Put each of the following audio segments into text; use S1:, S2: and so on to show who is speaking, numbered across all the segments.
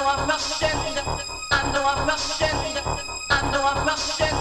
S1: know I'm rushing, I know I'm rushing, I know I'm rushing.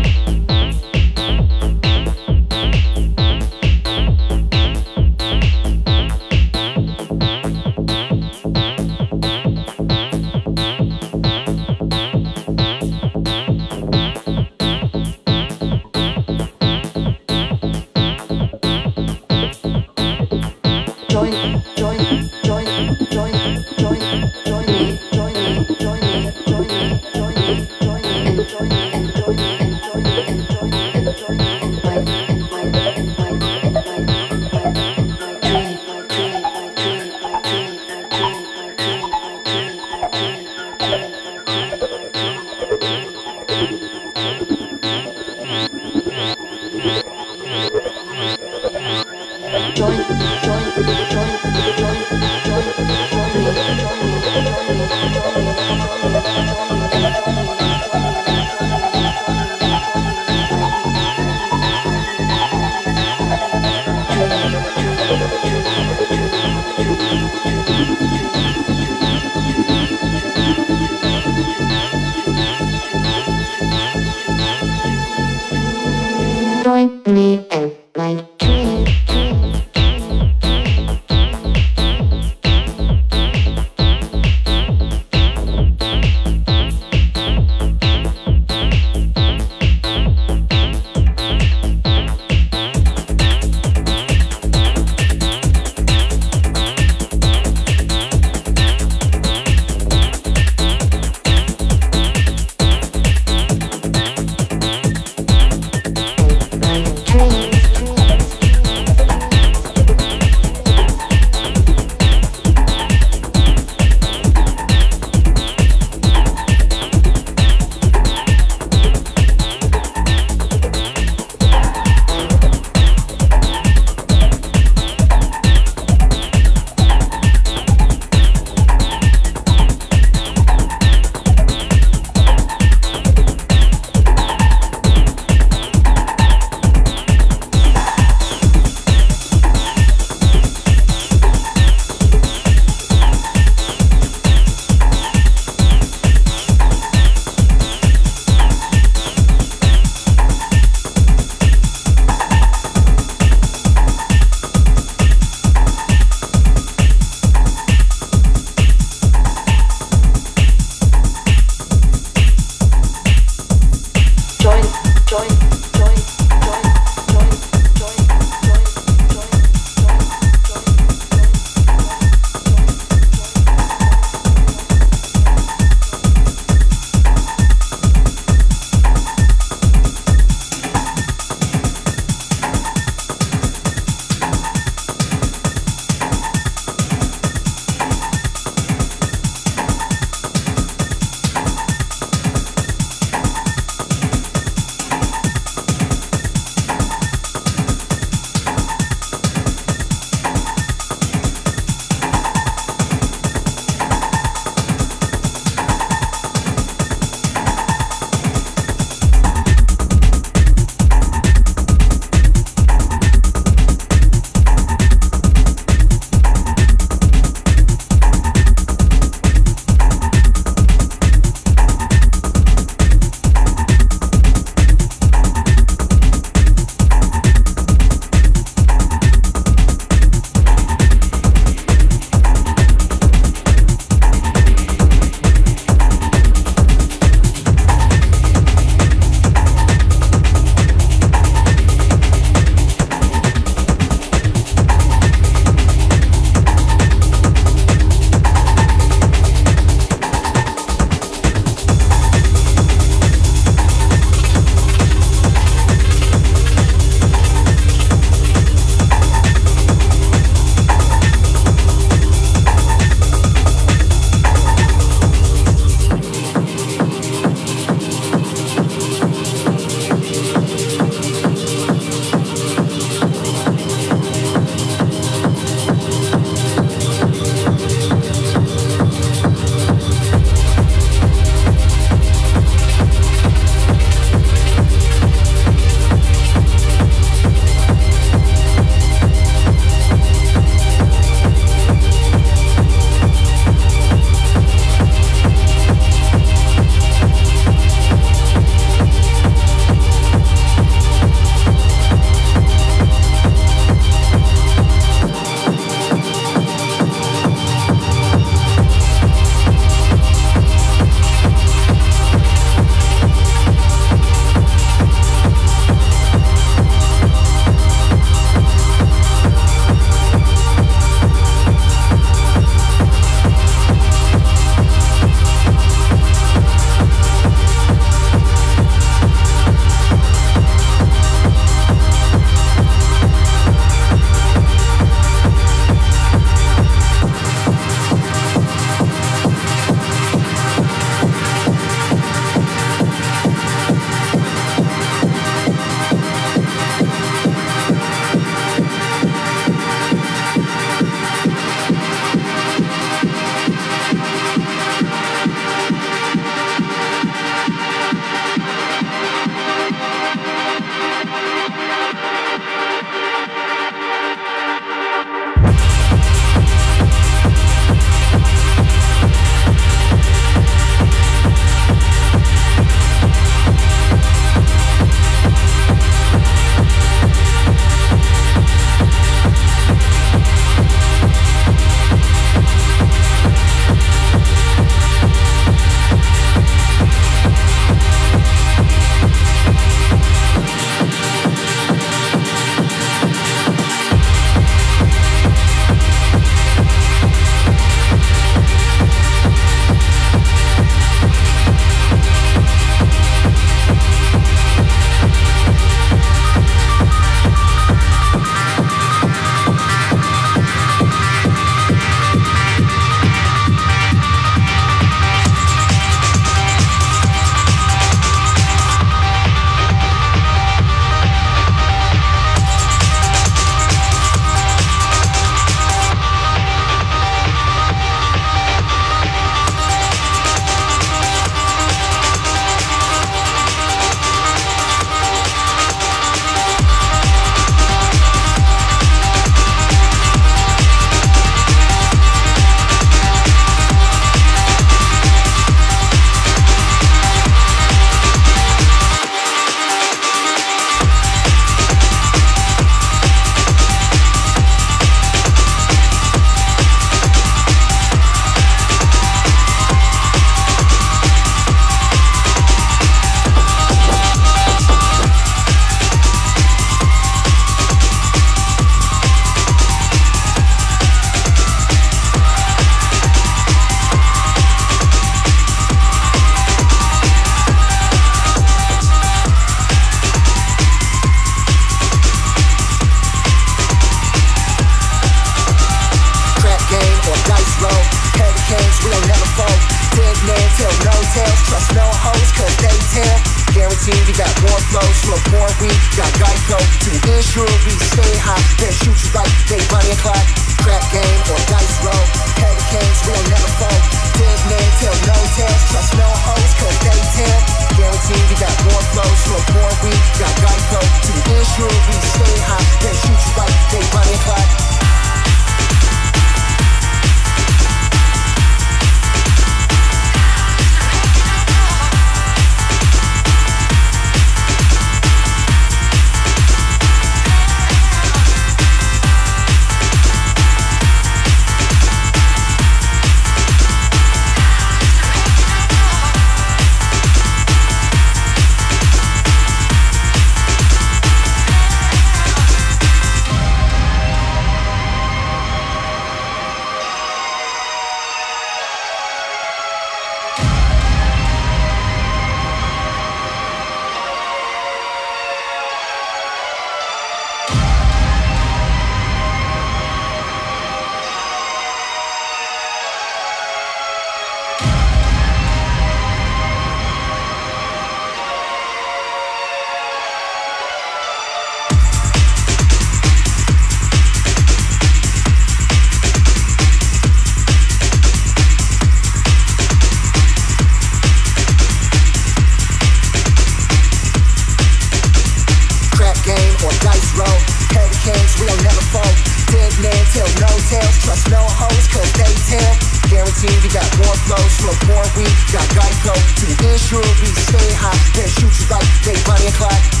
S2: funny o'clock.